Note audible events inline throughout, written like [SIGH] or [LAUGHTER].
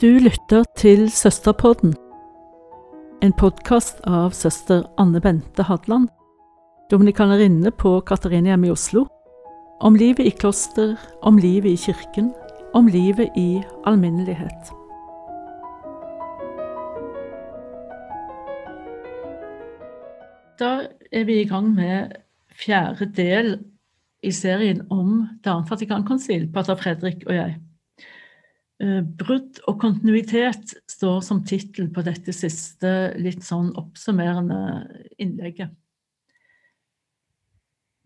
Du lytter til Søsterpodden, en podkast av søster Anne Bente Hadland, dominikanerinne på Katariniam i Oslo, om livet i kloster, om livet i kirken, om livet i alminnelighet. Da er vi i gang med fjerde del i serien om Det annet Vatikankonsil, pater Fredrik og jeg. Eh, brudd og kontinuitet står som tittel på dette siste litt sånn oppsummerende innlegget.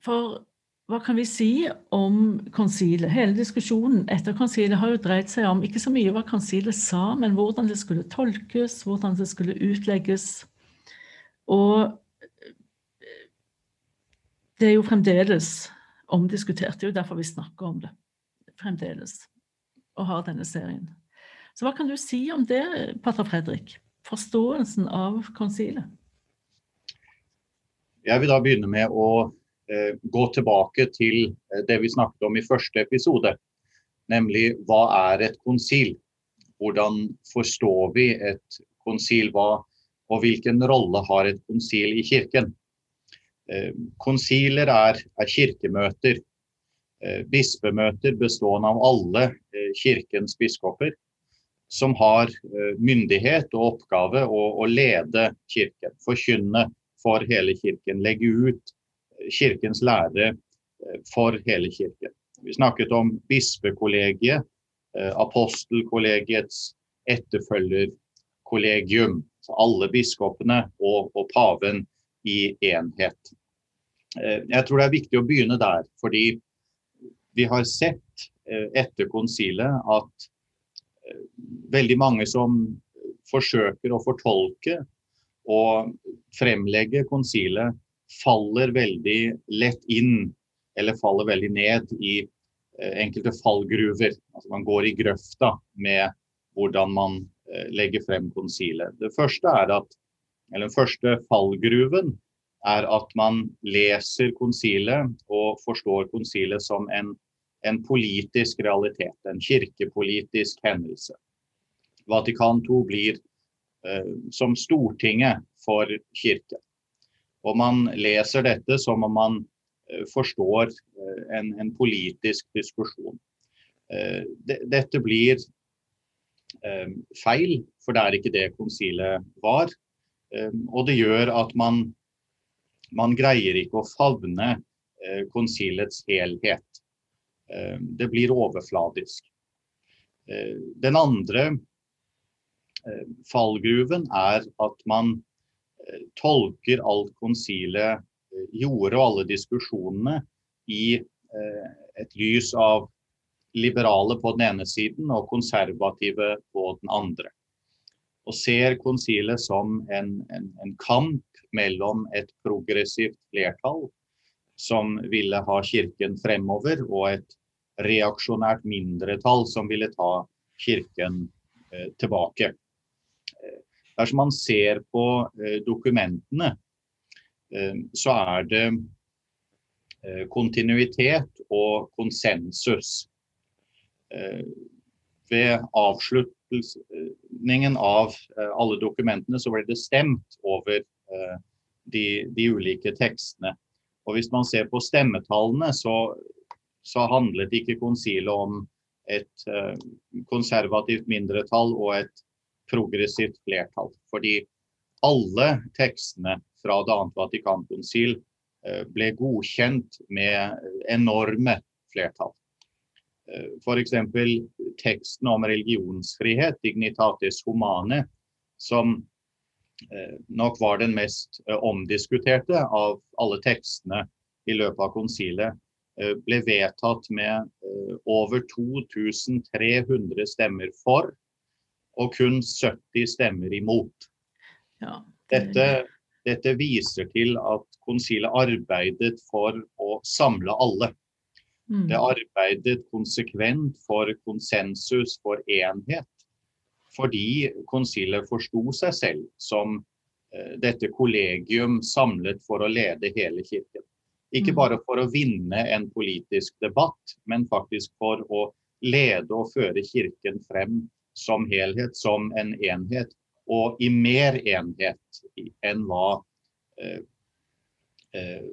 For hva kan vi si om konsilet? Hele diskusjonen etter konsilet har jo dreid seg om ikke så mye hva konsilet sa, men hvordan det skulle tolkes, hvordan det skulle utlegges. Og det er jo fremdeles omdiskutert. Det er jo derfor vi snakker om det. Fremdeles. Og har denne serien. Så hva kan du si om det, pater Fredrik? Forståelsen av konsilet? Jeg vil da begynne med å eh, gå tilbake til eh, det vi snakket om i første episode. Nemlig hva er et konsil? Hvordan forstår vi et konsil? Hva, og hvilken rolle har et konsil i kirken? Eh, konsiler er, er kirkemøter. Eh, bispemøter bestående av alle eh, kirkens biskoper, som har myndighet og oppgave å, å lede kirken, forkynne for hele kirken, legge ut kirkens lære for hele kirken. Vi snakket om bispekollegiet, apostelkollegiets etterfølgerkollegium. Alle biskopene og, og paven i enhet. Eh, jeg tror det er viktig å begynne der, fordi vi har sett eh, etter konsilet at eh, veldig mange som forsøker å fortolke og fremlegge konsilet, faller veldig lett inn eller faller veldig ned i enkelte fallgruver. Altså man går i grøfta med hvordan man legger frem konsilet. Det første er at, eller Den første fallgruven er at man leser konsilet og forstår konsilet som en, en politisk realitet, en kirkepolitisk hendelse. Vatikan II blir eh, som Stortinget for kirken. Og man leser dette som om man eh, forstår eh, en, en, politisk diskusjon. Eh, de, dette blir eh, feil, for det er ikke det konsilet var. Eh, og det gjør at man man greier ikke å favne konsilets helhet. Eh, det blir overfladisk. Eh, den andre fallgruven er at man tolker alt konsilet gjorde og alle diskusjonene i et lys av liberale på den ene siden og konservative på den andre. Og ser konsilet som en, en, en kamp mellom et progressivt flertall som ville ha kirken fremover, og et reaksjonært mindretall som ville ta kirken eh, tilbake. Eh, dersom man ser på eh, dokumentene, så er det kontinuitet og konsensus. Ved avslutningen av alle dokumentene så ble det stemt over de, de, ulike tekstene. Og Hvis man ser på stemmetallene, så, så handlet ikke konsilet om et uh, konservativt mindretall og et progressivt flertall. Fordi alle tekstene fra Det annet Vatikankonsil uh, ble godkjent med enorme flertall. Uh, F.eks. teksten om religionsfrihet, Dignitatis Humane, som Eh, nok var den mest eh, omdiskuterte av alle tekstene i løpet av konsilet, eh, ble vedtatt med over 2300 stemmer for og kun 70 stemmer imot. Ja, dette, dette, viser til at konsilet arbeidet for å samle alle. Mm. Det arbeidet konsekvent for konsensus, for enhet fordi konsilet forsto seg selv som eh, dette kollegium samlet for å lede hele kirken. Ikke mm. bare for å vinne en politisk debatt, men faktisk for å lede og føre kirken frem som helhet, som en enhet, og i mer enhet enn hva, eh, eh,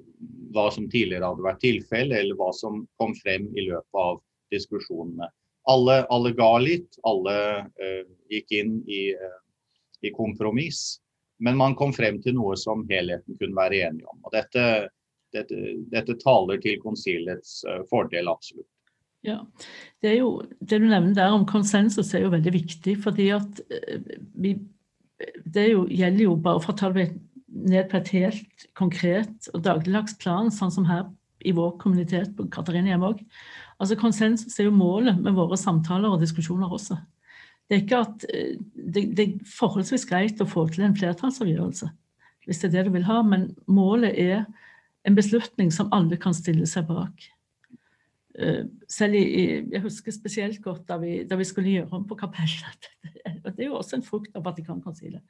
hva som tidligere hadde vært tilfelle, eller hva som kom frem i løpet av diskusjonene. Alle, alle ga litt, alle eh, gikk inn i, eh, i, kompromiss, men man kom frem til noe som helheten kunne være enige om. Og dette, dette, dette taler til konsilets eh, fordel, absolutt. Ja, det, er jo, det du nevner der om konsensus er jo veldig viktig. fordi at eh, vi, Det jo, gjelder jo bare for å ta det ned på et helt konkret og dagligdags plan, sånn som her i vår kommunitet på Katarinehjem òg. Altså, konsensus er jo målet med våre samtaler og diskusjoner også. Det er, ikke at, eh, det, det er forholdsvis greit å få til en flertallsavgjørelse, hvis det er det du vil ha, men målet er en beslutning som alle kan stille seg bak. Eh, selv i, Jeg husker spesielt godt da vi, da vi skulle gjøre om på kapellet. [LAUGHS] Det er jo også en frukt av Vatikankonsilet.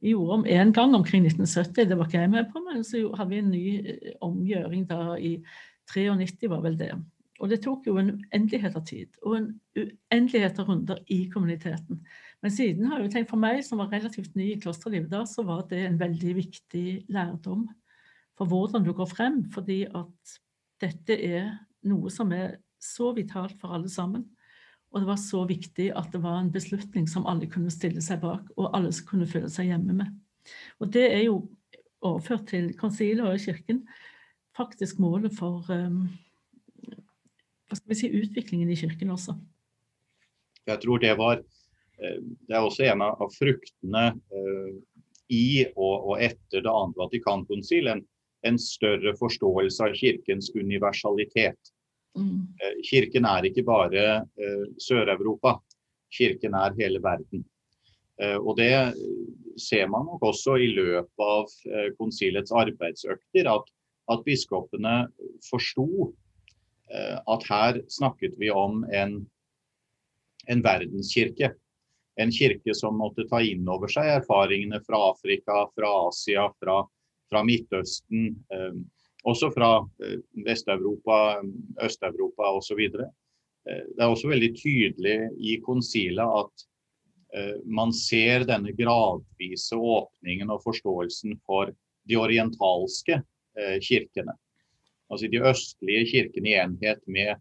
Vi gjorde om én gang omkring 1970, det var ikke jeg med på, men så hadde vi en ny eh, omgjøring da i 93, var vel det. Og det tok jo en uendelighet av tid og en uendelighet av runder i kommuniteten. Men siden har jeg jo tenkt for meg, som var relativt ny i klosterlivet da, så var det en veldig viktig lærdom for hvordan du går frem. Fordi at dette er noe som er så vitalt for alle sammen. Og det var så viktig at det var en beslutning som alle kunne stille seg bak, og alle kunne føle seg hjemme med. Og det er jo overført til konsilet og kirken faktisk målet for um, hva skal vi si, utviklingen i kirken også. Jeg tror det var eh, Det er også en av fruktene uh, i og, etter det andre Vatikankonsil, en, en større forståelse av kirkens universalitet. Mm. Eh, kirken er ikke bare uh, Sør-Europa, kirken er hele verden. Uh, og det ser man nok også i løpet av konsilets arbeidsøkter, at, at biskopene forsto at her snakket vi om en, en verdenskirke. En kirke som måtte ta inn over seg erfaringene fra Afrika, fra Asia, fra, fra Midtøsten. Uh, også fra eh, Vest-Europa, Øst-Europa osv. Eh, det er også veldig tydelig i konsilet at eh, man ser denne gradvise åpningen og forståelsen for de orientalske kirkene. Altså de østlige kirkene i enhet med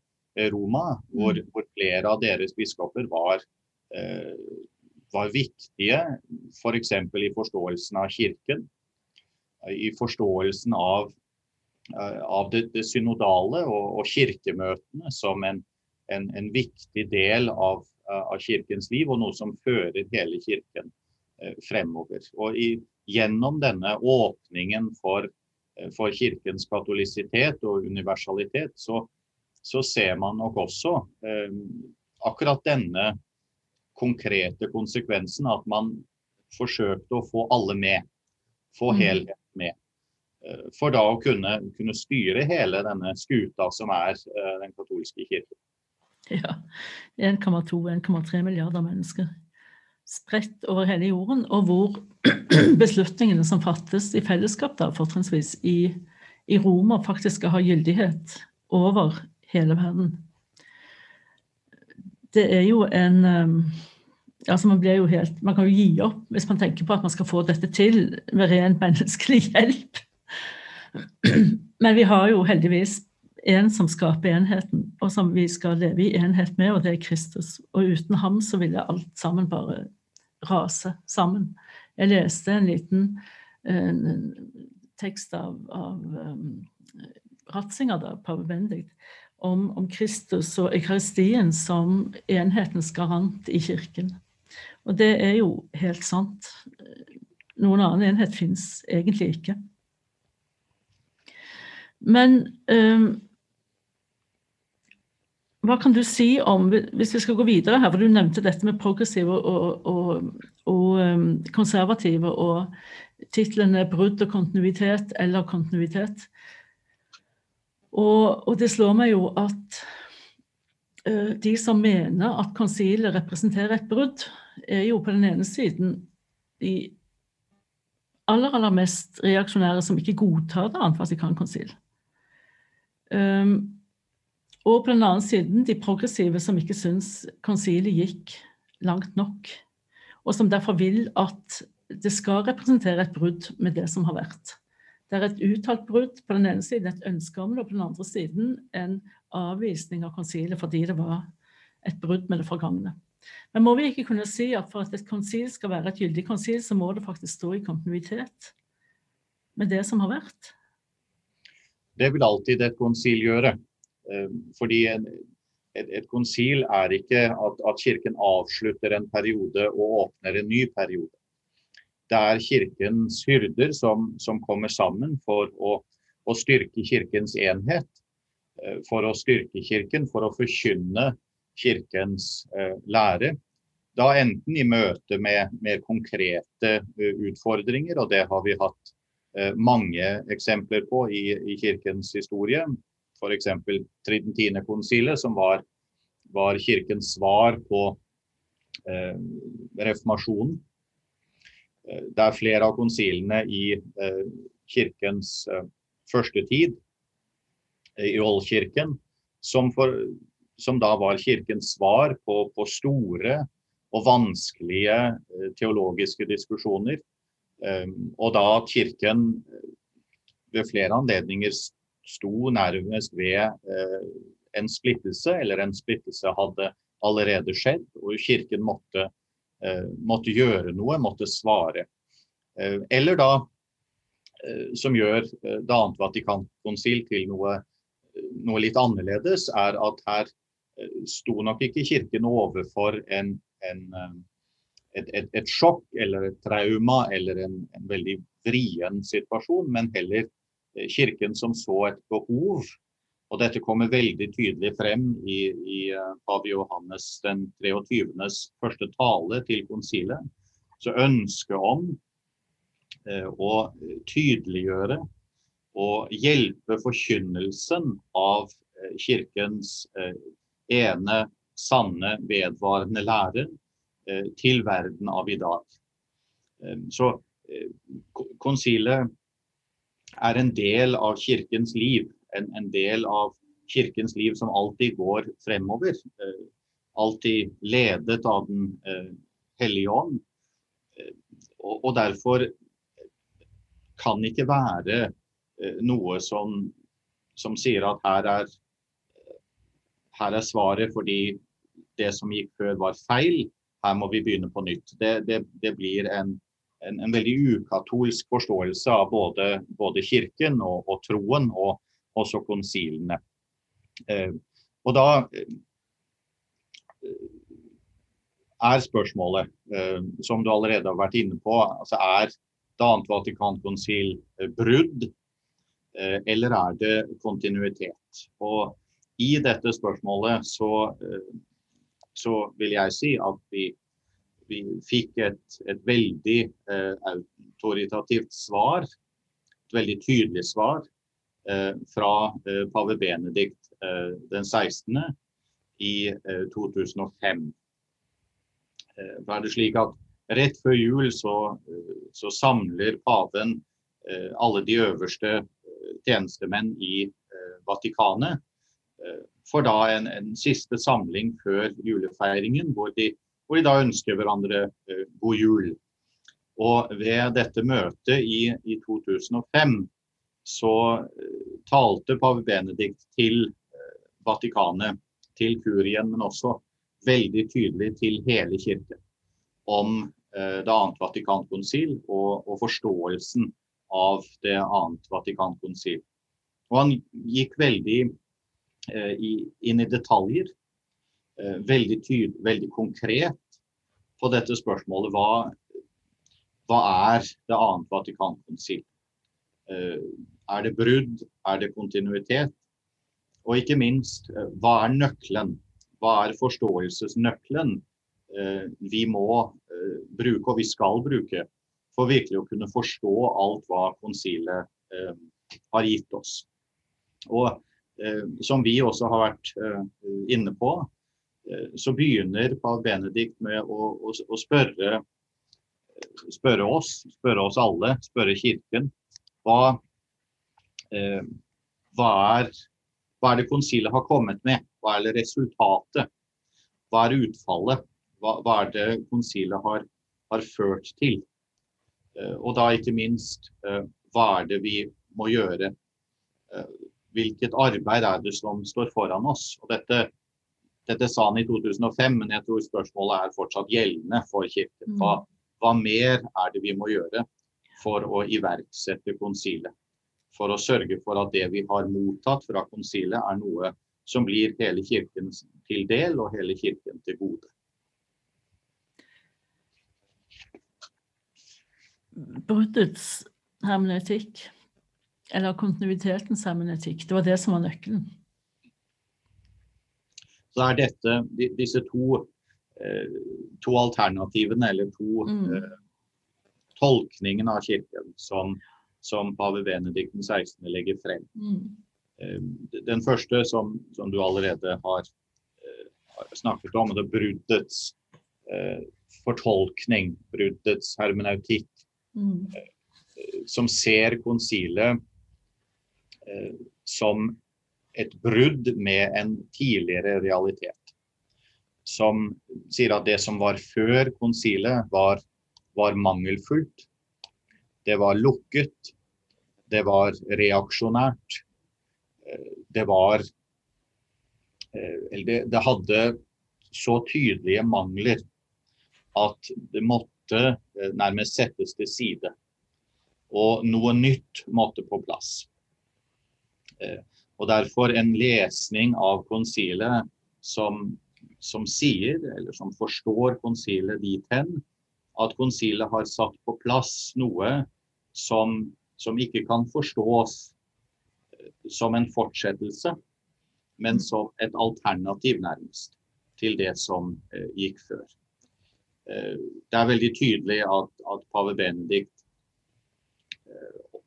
Roma, hvor, mm. hvor flere av deres biskoper var, var viktige, f.eks. For i forståelsen av kirken, i forståelsen av Eh, av det, det synodale og, og, kirkemøtene som en, en, en viktig del av, eh, av, kirkens liv, og noe som fører hele kirken eh, fremover. Og i, gjennom denne åpningen for, for kirkens katolisitet og universalitet, så, så, ser man nok også eh, akkurat denne konkrete konsekvensen, at man forsøkte å få alle med. Få helhet. helheten med. Eh, for da å kunne, kunne, styre hele denne skuta som er uh, den katolske kirken. Ja. 1,2-1,3 milliarder mennesker spredt over hele jorden, og hvor [CLEARS THROAT] beslutningene som fattes i fellesskap, da, fortrinnsvis i, i Roma, faktisk skal ha gyldighet over hele verden. Det er jo en um, altså man, jo helt, man kan jo gi opp hvis man tenker på at man skal få dette til med ren menneskelig hjelp. Men vi har jo heldigvis en som skaper enheten, og som vi skal leve i enhet med, og det er Kristus. Og uten ham så ville alt sammen bare rase sammen. Jeg leste en liten en, tekst av, av um, Ratzinger, da, pave Benedikt, om, om, Kristus og Eukaristien som enhetens garant i kirken. Og det er jo helt sant. Noen annen enhet fins egentlig ikke. Men um, hva kan du si om, hvis vi skal gå videre her, for du nevnte dette med progressive og, og, og um, konservative, og titlene 'Brudd og kontinuitet' eller 'Kontinuitet'. Og, og det slår meg jo at uh, de som mener at konsilet representerer et brudd, er jo på den ene siden de aller, aller mest reaksjonære som ikke godtar det annet Vatikankonsil. Um, og på den annen siden de progressive som ikke syns konsilet gikk langt nok. Og som derfor vil at det skal representere et brudd med det som har vært. Det er et uttalt brudd på den ene siden, et ønske om det, og på den andre siden en avvisning av konsilet fordi det var et brudd med det forgangne. Men må vi ikke kunne si at for at et konsil skal være et gyldig konsil, så må det faktisk stå i kontinuitet med det som har vært? Det vil alltid et konsil gjøre. Eh, fordi et, et konsil er ikke at, at Kirken avslutter en periode og åpner en ny periode. Det er Kirkens hyrder som, som kommer sammen for å, å, styrke Kirkens enhet. Eh, for å styrke Kirken, for å forkynne Kirkens eh, lære. Da enten i møte med mer konkrete utfordringer, og det har vi hatt mange eksempler på i, i Kirkens historie, f.eks. Tridentinekonsilet, som var, var, kirkens svar på eh, reformasjonen. Eh, er flere av konsilene i eh, kirkens eh, første tid, eh, i oldkirken, som, som, da var kirkens svar på, på store og vanskelige eh, teologiske diskusjoner. Og da Kirken ved flere anledninger sto nærmest ved eh, en splittelse, eller en splittelse hadde allerede skjedd, og kirken måtte, eh, måtte gjøre noe, måtte svare. Eh, eller da, som gjør det annet Vatikankonsil til noe, noe litt annerledes, er at her sto nok ikke kirken overfor en, en, et, et, et, sjokk eller et trauma eller en, en veldig vrien situasjon, men heller Eh, kirken som så et behov. Og dette kommer veldig tydelig frem i, i eh, pave Johannes den 23. første tale til konsilet. Så ønsket om eh, å tydeliggjøre og hjelpe forkynnelsen av eh, kirkens eh, ene, sanne, vedvarende lære eh, til verden av i dag. så konsilet er en del av kirkens liv. En, en, del av kirkens liv som alltid går fremover. Eh, alltid ledet av Den eh, hellige ånd. Eh, og, og, derfor kan ikke være eh, noe som, som, sier at her er, her er svaret fordi det som gikk før var feil, her må vi begynne på nytt. Det, det, det blir en, en, en veldig ukatolsk forståelse av både, både kirken og, og, troen, og også konsilene. Eh, og da eh, er spørsmålet, eh, som du allerede har vært inne på, altså er det annet Vatikankonsil eh, brudd, eh, eller er det kontinuitet? Og i dette spørsmålet så, eh, så vil jeg si at vi vi fikk et, et veldig eh, autoritativt svar, et veldig tydelig svar, eh, fra eh, pave Benedikt eh, den 16. i 2005. Da eh, er det slik at Rett før jul så, eh, så samler paven alle de øverste tjenestemenn i Vatikanet for da en, en siste samling før julefeiringen, hvor de hvor de da ønsker hverandre eh, god jul. Og ved dette møtet i, i 2005 så eh, talte pave Benedikt til eh, Vatikanet, til kurien, men også veldig tydelig til hele kirken om det annet Vatikankonsil og, og, forståelsen av det annet Vatikankonsil. Og han gikk veldig eh, i, inn i detaljer Eh, veldig tydelig, veldig konkret på dette spørsmålet. Hva, hva er det annet Vatikankonsil? Eh, er det brudd? Er det kontinuitet? Og ikke minst, eh, hva er nøkkelen? Hva er forståelsesnøkkelen vi må bruke, og vi skal bruke, for virkelig å kunne forstå alt hva konsilet har gitt oss? Og som vi også har vært inne på, Eh, så begynner Pav Benedikt med å, å, spørre, spørre, oss, spørre oss alle, spørre Kirken, hva, eh, hva, er, hva er det konsilet har kommet med? Hva er det resultatet? Hva er utfallet? hva, hva er det konsilet har, har ført til? Eh, og da ikke minst eh, hva er det vi må gjøre? Hvilket arbeid er det som står foran oss? Og dette, dette sa han i 2005, men jeg tror spørsmålet er fortsatt gjeldende for Kirken. Hva, mm. hva mer er det vi må gjøre for å iverksette konsilet? For å sørge for at det vi har mottatt fra konsilet, er noe som blir hele Kirken til del og hele Kirken til gode. bruddets hermeneutikk, eller kontinuitetens hermeneutikk, det var det som var nøkkelen. Så er dette, disse to, eh, to alternativene, eller to mm. eh, tolkningene av Kirken, som, som pave Benedikt 16. legger frem. Mm. Eh, den første, som, som, du allerede har, snakket om, det er bruddets fortolkning, bruddets hermeneutikk. Mm. Som ser konsilet som et brudd med en tidligere realitet. Som sier at det som var før konsilet, var, var mangelfullt. Det var lukket. Det var reaksjonært. Eh, det var Eller det, det hadde så tydelige mangler at det måtte eh, nærmest settes til side. Og noe nytt måtte på plass. Eh, og derfor en lesning av konsilet som, som sier, eller som forstår konsilet dit hen, at konsilet har satt på plass noe som, som ikke kan forstås eh, som en fortsettelse, men som et alternativ, nærmest, til det som gikk før. Eh, det er veldig tydelig at, at pave Benedikt eh,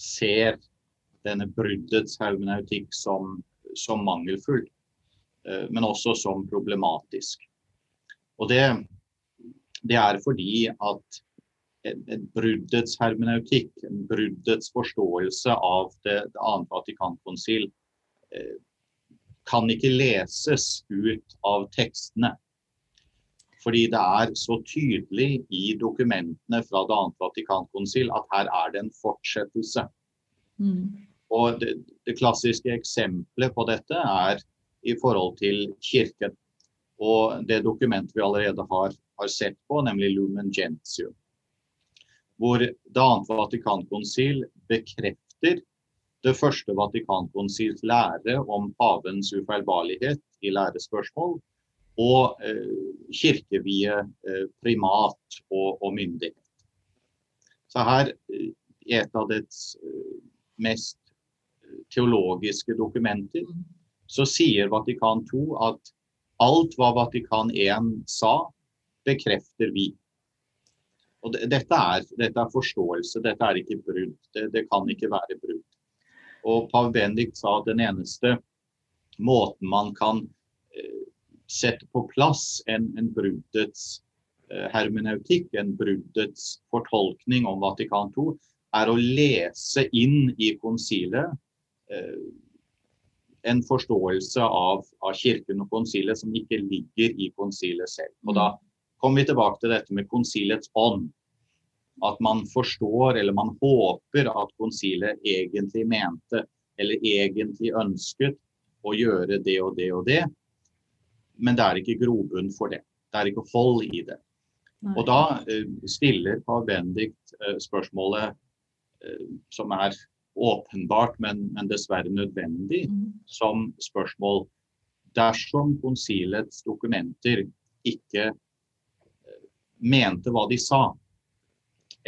ser denne bruddets hermeneutikk som, som mangelfull, eh, men også som problematisk. Og det, det er fordi at bruddets hermeneutikk, en bruddets forståelse av det, det annet Vatikankonsil, kan ikke leses ut av tekstene. Fordi det er så tydelig i dokumentene fra det annet Vatikankonsil at her er det en fortsettelse. Mm. Og det, det, klassiske eksempelet på dette er i forhold til Kirken. Og det dokumentet vi allerede har, har sett på, nemlig Lumen Gentium. Hvor det annet Vatikankonsil bekrefter det første Vatikankonsils lære om pavens ufeilbarlighet i lærespørsmål, og eh, kirkevie eh, primat og, og, myndighet. Så her, i eh, et av dets mest teologiske dokumenter, så sier Vatikan 2 at alt hva Vatikan 1 sa, bekrefter vi. Og dette er, dette er forståelse, dette er ikke brudd. Det, det, kan ikke være brudd. Og Pav Bendik sa at den eneste måten man kan sette på plass en, en bruddets eh, hermeneutikk, en bruddets fortolkning om Vatikan 2, er å lese inn i konsilet eh, en forståelse av, av, Kirken og konsilet som ikke ligger i konsilet selv. Og Da mm. kommer vi tilbake til dette med konsilets ånd. At man forstår, eller man håper at konsilet egentlig mente, eller egentlig ønsket, å gjøre det og det og det men det er ikke grobunn for det. Det er ikke hold i det. Nei. Og da uh, stiller Pav Bendik uh, spørsmålet uh, som er åpenbart, men, men dessverre nødvendig, mm. som spørsmål dersom konsilets dokumenter ikke mente hva de sa,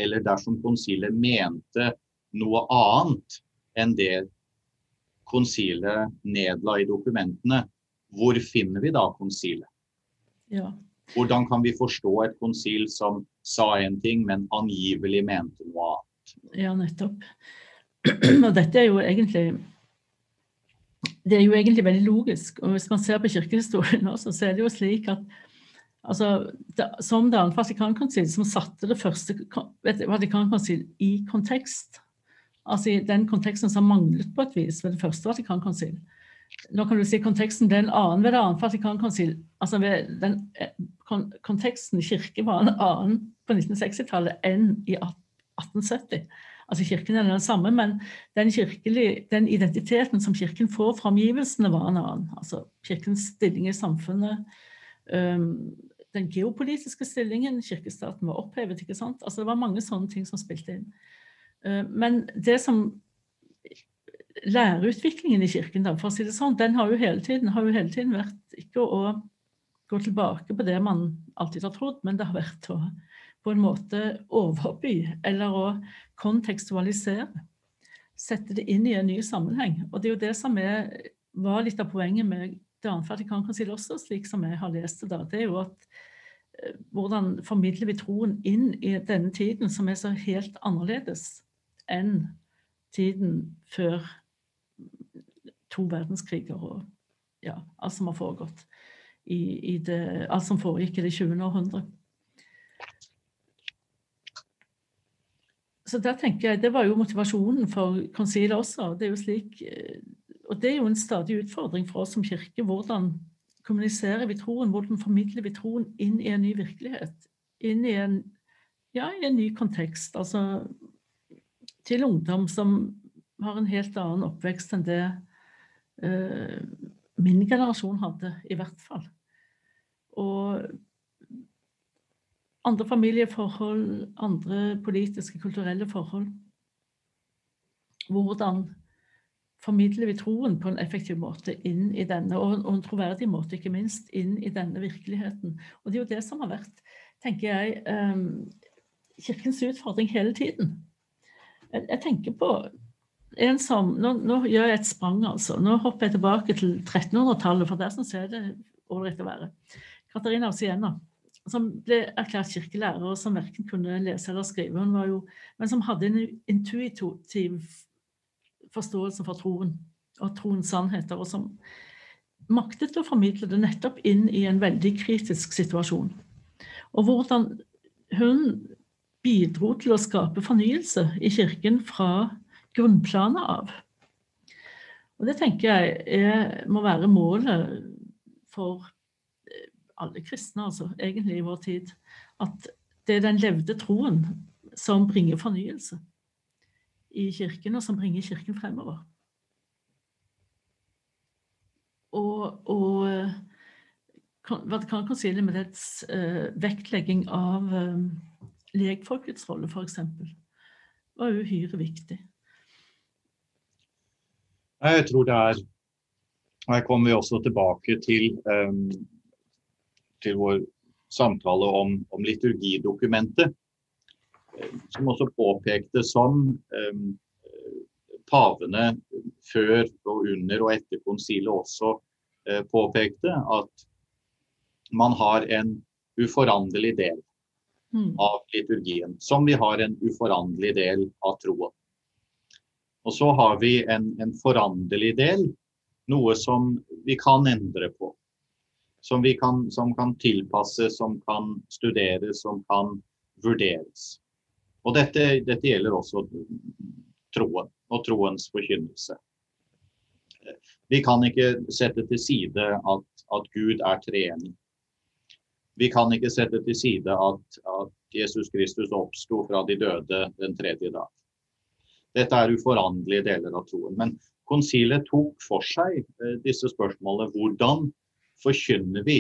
eller dersom konsilet mente noe annet enn det konsilet nedla i dokumentene, hvor finner vi da konsilet? Ja. Hvordan kan vi forstå et konsil som sa en ting, men angivelig mente noe annet? Ja, nettopp. Og dette er jo egentlig det er jo egentlig veldig logisk. og Hvis man ser på kirkehistorien også, så er det jo slik at altså, det, Som det andre Vatikankonsil, som satte det første Vatikankonsil i kontekst, altså i den konteksten som manglet på et vis ved det første Vatikankonsil, nå kan du si konteksten er en annen ved det andre Vatikankonsil. Altså ved den konteksten i kirke var en annen på 1960-tallet enn i 1870. Altså Kirken er den samme, men den, den, identiteten som Kirken får fra omgivelsene, var en annen. Altså Kirkens stilling i samfunnet, um, den geopolitiske stillingen, kirkestaten var opphevet. ikke sant? Altså Det var mange sånne ting som spilte inn. Uh, men det som læreutviklingen i Kirken, da, for å si det sånn, den har jo hele tiden, jo hele tiden vært ikke å gå tilbake på det man alltid har trodd, men det har vært å på en måte overby, eller å kontekstualisere. Sette det inn i en ny sammenheng. Og det er jo det som er, var litt av poenget med Det annet Vatikankonsil også, slik som jeg har lest det da. Det er jo at eh, hvordan formidler vi troen inn i denne tiden som er så helt annerledes enn tiden før to verdenskriger og ja, alt som har foregått i, i det, alt som foregikk i det 20. århundre. Så der tenker jeg, Det var jo motivasjonen for konsilet også. Det er jo slik, eh, og det er jo en stadig utfordring for oss som kirke. Hvordan kommuniserer vi troen? Hvordan formidler vi troen inn i en ny virkelighet? Inn i en, ja, i en ny kontekst. Altså til ungdom som har en helt annen oppvekst enn det uh, min generasjon hadde, i hvert fall. Og andre familieforhold, andre politiske, kulturelle forhold. Hvordan formidler vi troen på en effektiv måte inn i denne, og en troverdig måte, ikke minst, inn i denne virkeligheten. Og det er jo det som har vært, tenker jeg, um, Kirkens utfordring hele tiden. Jeg, tenker på en som nå, nå, gjør jeg et sprang, altså. Nå hopper jeg tilbake til 1300-tallet, for der syns jeg det er ålreit å være. Katarina av Siena, som ble erklært kirkelærer, og som verken kunne lese eller skrive, hun var jo, men som hadde en intuitiv forståelse for troen og troens sannheter, og som maktet å formidle det nettopp inn i en veldig kritisk situasjon. Og hvordan hun bidro til å skape fornyelse i kirken fra grunnplanet av. Og det tenker jeg er, må være målet for eh, alle kristne, altså, egentlig i vår tid. At det er den levde troen som bringer fornyelse i kirken, og som bringer kirken fremover. Og, og eh, Vatikankonsilet med dets uh, vektlegging av uh, legfolkets rolle, f.eks., var uhyre viktig. Jeg tror det er Her kommer vi også tilbake til, um, til vår samtale om, om, liturgidokumentet. Som også påpekte som eh, pavene før og under og etter konsilet også eh, påpekte at man har en uforanderlig del mm. av liturgien. Som vi har en uforanderlig del av troen. Og så har vi en, en foranderlig del, noe som vi kan endre på. Som, kan, som kan tilpasses, som kan studeres, som kan vurderes. Og dette, dette gjelder også troen og troens forkynnelse. Vi kan ikke sette til side at, at Gud er treenig. Vi kan ikke sette til side at, at Jesus Kristus oppsto fra de døde den tredje dag. Dette er uforanderlige deler av troen. Men konsilet tok for seg eh, disse spørsmålene. Hvordan forkynner vi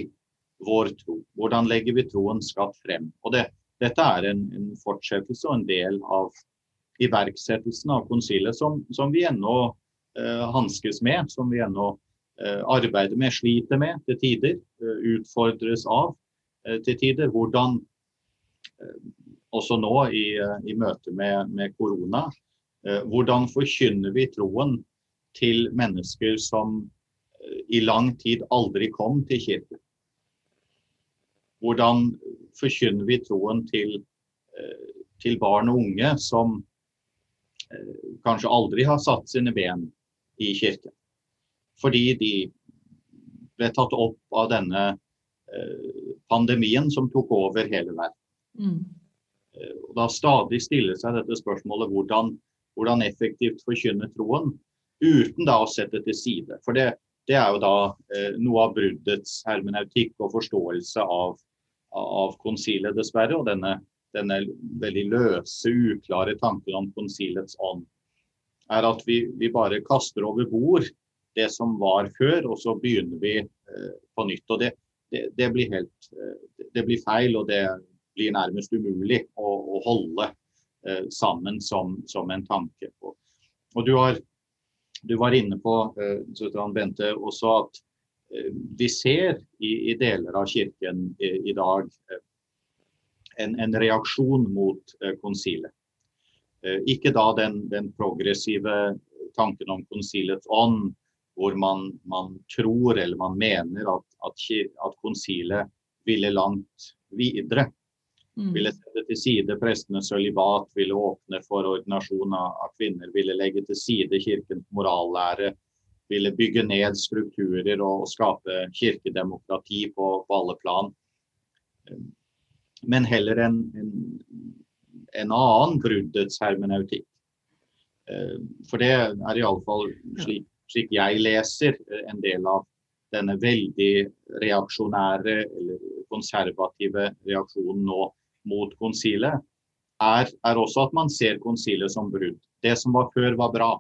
vår tro? Hvordan legger vi troen skatt frem? Og det, dette er en, en, fortsettelse og en del av iverksettelsen av konsilet som, som vi ennå eh, hanskes med, som vi ennå eh, arbeider med, sliter med til tider, eh, utfordres av eh, til tider. Hvordan eh, også nå i, i møte med, korona Eh, hvordan forkynner vi troen til mennesker som eh, i lang tid aldri kom til kirken? Hvordan forkynner vi troen til, eh, til barn og unge som kanskje aldri har satt sine ben i kirken? Fordi de ble tatt opp av denne pandemien som tok over hele verden. Mm. Og da stadig stiller seg dette spørsmålet hvordan hvordan effektivt forkynne troen, uten da å sette til side. For det, det er jo da eh, noe av bruddets hermeneutikk og forståelse av, av konsilet, dessverre. Og denne, denne veldig løse, uklare tanken om konsilets ånd er at vi, vi, bare kaster over bord det som var før, og så begynner vi eh, på nytt. og det, det, det, blir helt, eh, det blir feil, og det blir nærmest umulig å, å holde eh, sammen som, som, en tanke. på. Og du, har, du var inne på eh, Bente, også at eh, vi ser i, i, deler av kirken i, i dag eh, en, en, reaksjon mot konsilet. Ikke da den, den, progressive tanken om konsilets ånd, hvor man, man tror eller man mener at, at, at konsilet ville langt videre. Mm. Ville sette til side prestenes sølibat, ville åpne for ordinasjon av, kvinner, ville legge til side kirkens morallære, ville bygge ned strukturer og, og skape kirkedemokrati på, på, alle plan. Men heller en, en, en annen bruddets hermeneutikk. Eh, for det er iallfall slik slik jeg leser en del av denne veldig reaksjonære eller konservative reaksjonen nå mot konsilet, er, er, også at man ser konsilet som brudd. Det som var før, var bra.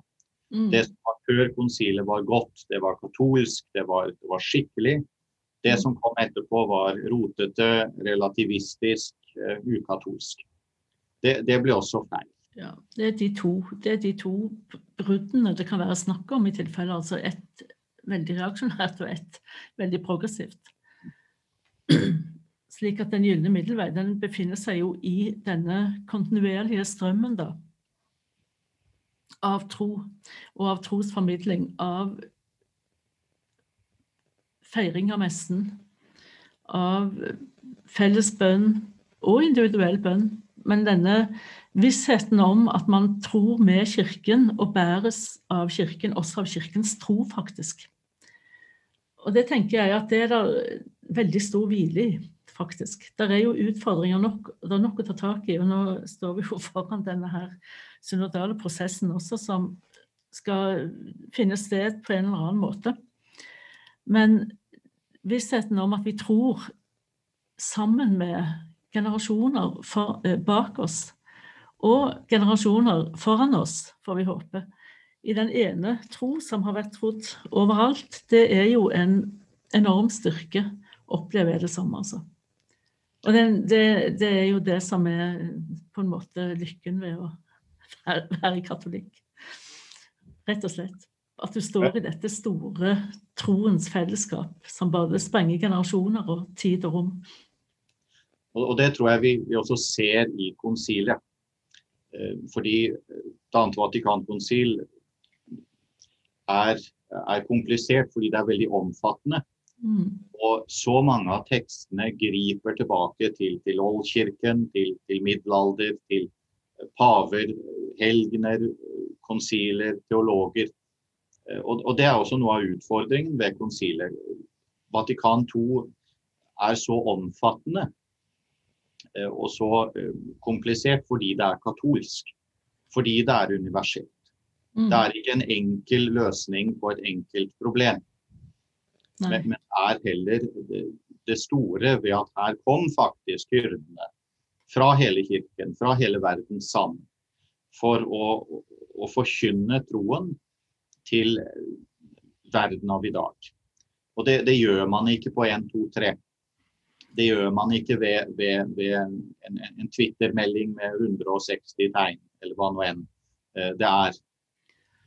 Mm. Det som var før konsilet, var godt. Det var katolsk, det var, det var skikkelig. Det mm. som kom etterpå, var rotete, relativistisk, uh, ukatolsk. Det, det ble også feil. Ja, det er, de to, det er de to bruddene det kan være snakk om i tilfelle. Altså ett veldig reaksjonært og ett veldig progressivt. Slik at den gylne middelvei den befinner seg jo i denne kontinuerlige strømmen da, av tro og av trosformidling, av feiring av messen, av felles bønn og individuell bønn. Men denne Vissheten om at man tror med Kirken og bæres av Kirken, også av Kirkens tro, faktisk. Og det tenker jeg at det er det veldig stor hvile i, faktisk. Det er jo utfordringer nok, det er nok å ta tak i. Og nå står vi jo [LAUGHS] foran denne her synodale prosessen også, som skal finne sted på en eller annen måte. Men vissheten om at vi tror sammen med generasjoner for, eh, bak oss, og generasjoner foran oss, får vi håpe, i den ene tro som har vært trodd overalt, det er jo en enorm styrke, opplever jeg det som, altså. Og det, det, det, er jo det som er på en måte lykken ved å være, være katolikk. Rett og slett. At du står i dette store troens fellesskap som bare sprenger generasjoner og tid og rom. Og, det tror jeg vi, vi også ser i konsilet. Eh, fordi Det andre Vatikankonsil er, er, komplisert fordi det er veldig omfattende. Mm. Og så mange av tekstene griper tilbake til, til oldkirken, til, til, middelalder, til paver, helgener, konsiler, teologer. Eh, og, og, Det er også noe av utfordringen ved konsiler. Vatikan 2 er så omfattende Eh, og så eh, komplisert fordi det er katolsk. Fordi det er universelt. Mm. Det er ikke en enkel løsning på et enkelt problem. Men, men, er heller det, det, store ved at her kom faktisk hyrdene fra hele kirken, fra hele verden sammen. For å, å forkynne troen til verden av i dag. Og det, det gjør man ikke på 1, 2, 3. Det gjør man ikke ved, ved, ved en, en Twitter-melding med 160 tegn, eller hva nå enn eh, det er.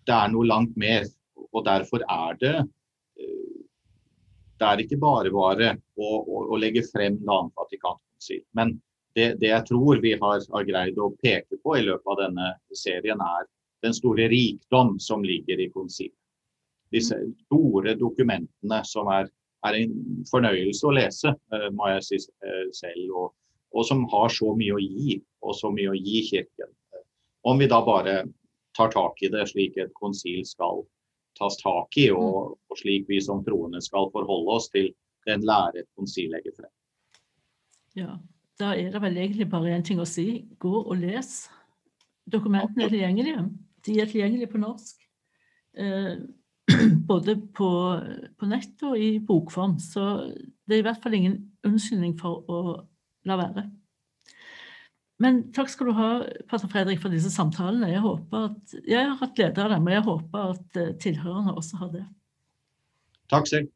Det er noe langt mer. Og derfor er det Det er ikke bare bare å, å, å legge frem Annet Vatikankonsil. Men det, det, jeg tror vi har, har, greid å peke på i løpet av denne serien, er den store rikdom som ligger i konsilet. Disse store dokumentene som er er en fornøyelse å lese, eh, må jeg si eh, selv. Og, og, som har så mye å gi, og så mye å gi Kirken. Om vi da bare tar tak i det slik et konsil skal tas tak i, og, og slik vi som troende skal forholde oss til den lære et konsil legger frem. Ja, da er det vel egentlig bare én ting å si. Gå og les. Dokumentene er tilgjengelige. De er tilgjengelige på norsk. Eh, [CLEARS THROAT] både på, på, nett og i bokform. Så det er i hvert fall ingen unnskyldning for å la være. Men takk skal du ha, pater Fredrik, for disse samtalene. Jeg, at, jeg har hatt glede av dem, og jeg håper at tilhørerne også har det. Takk selv.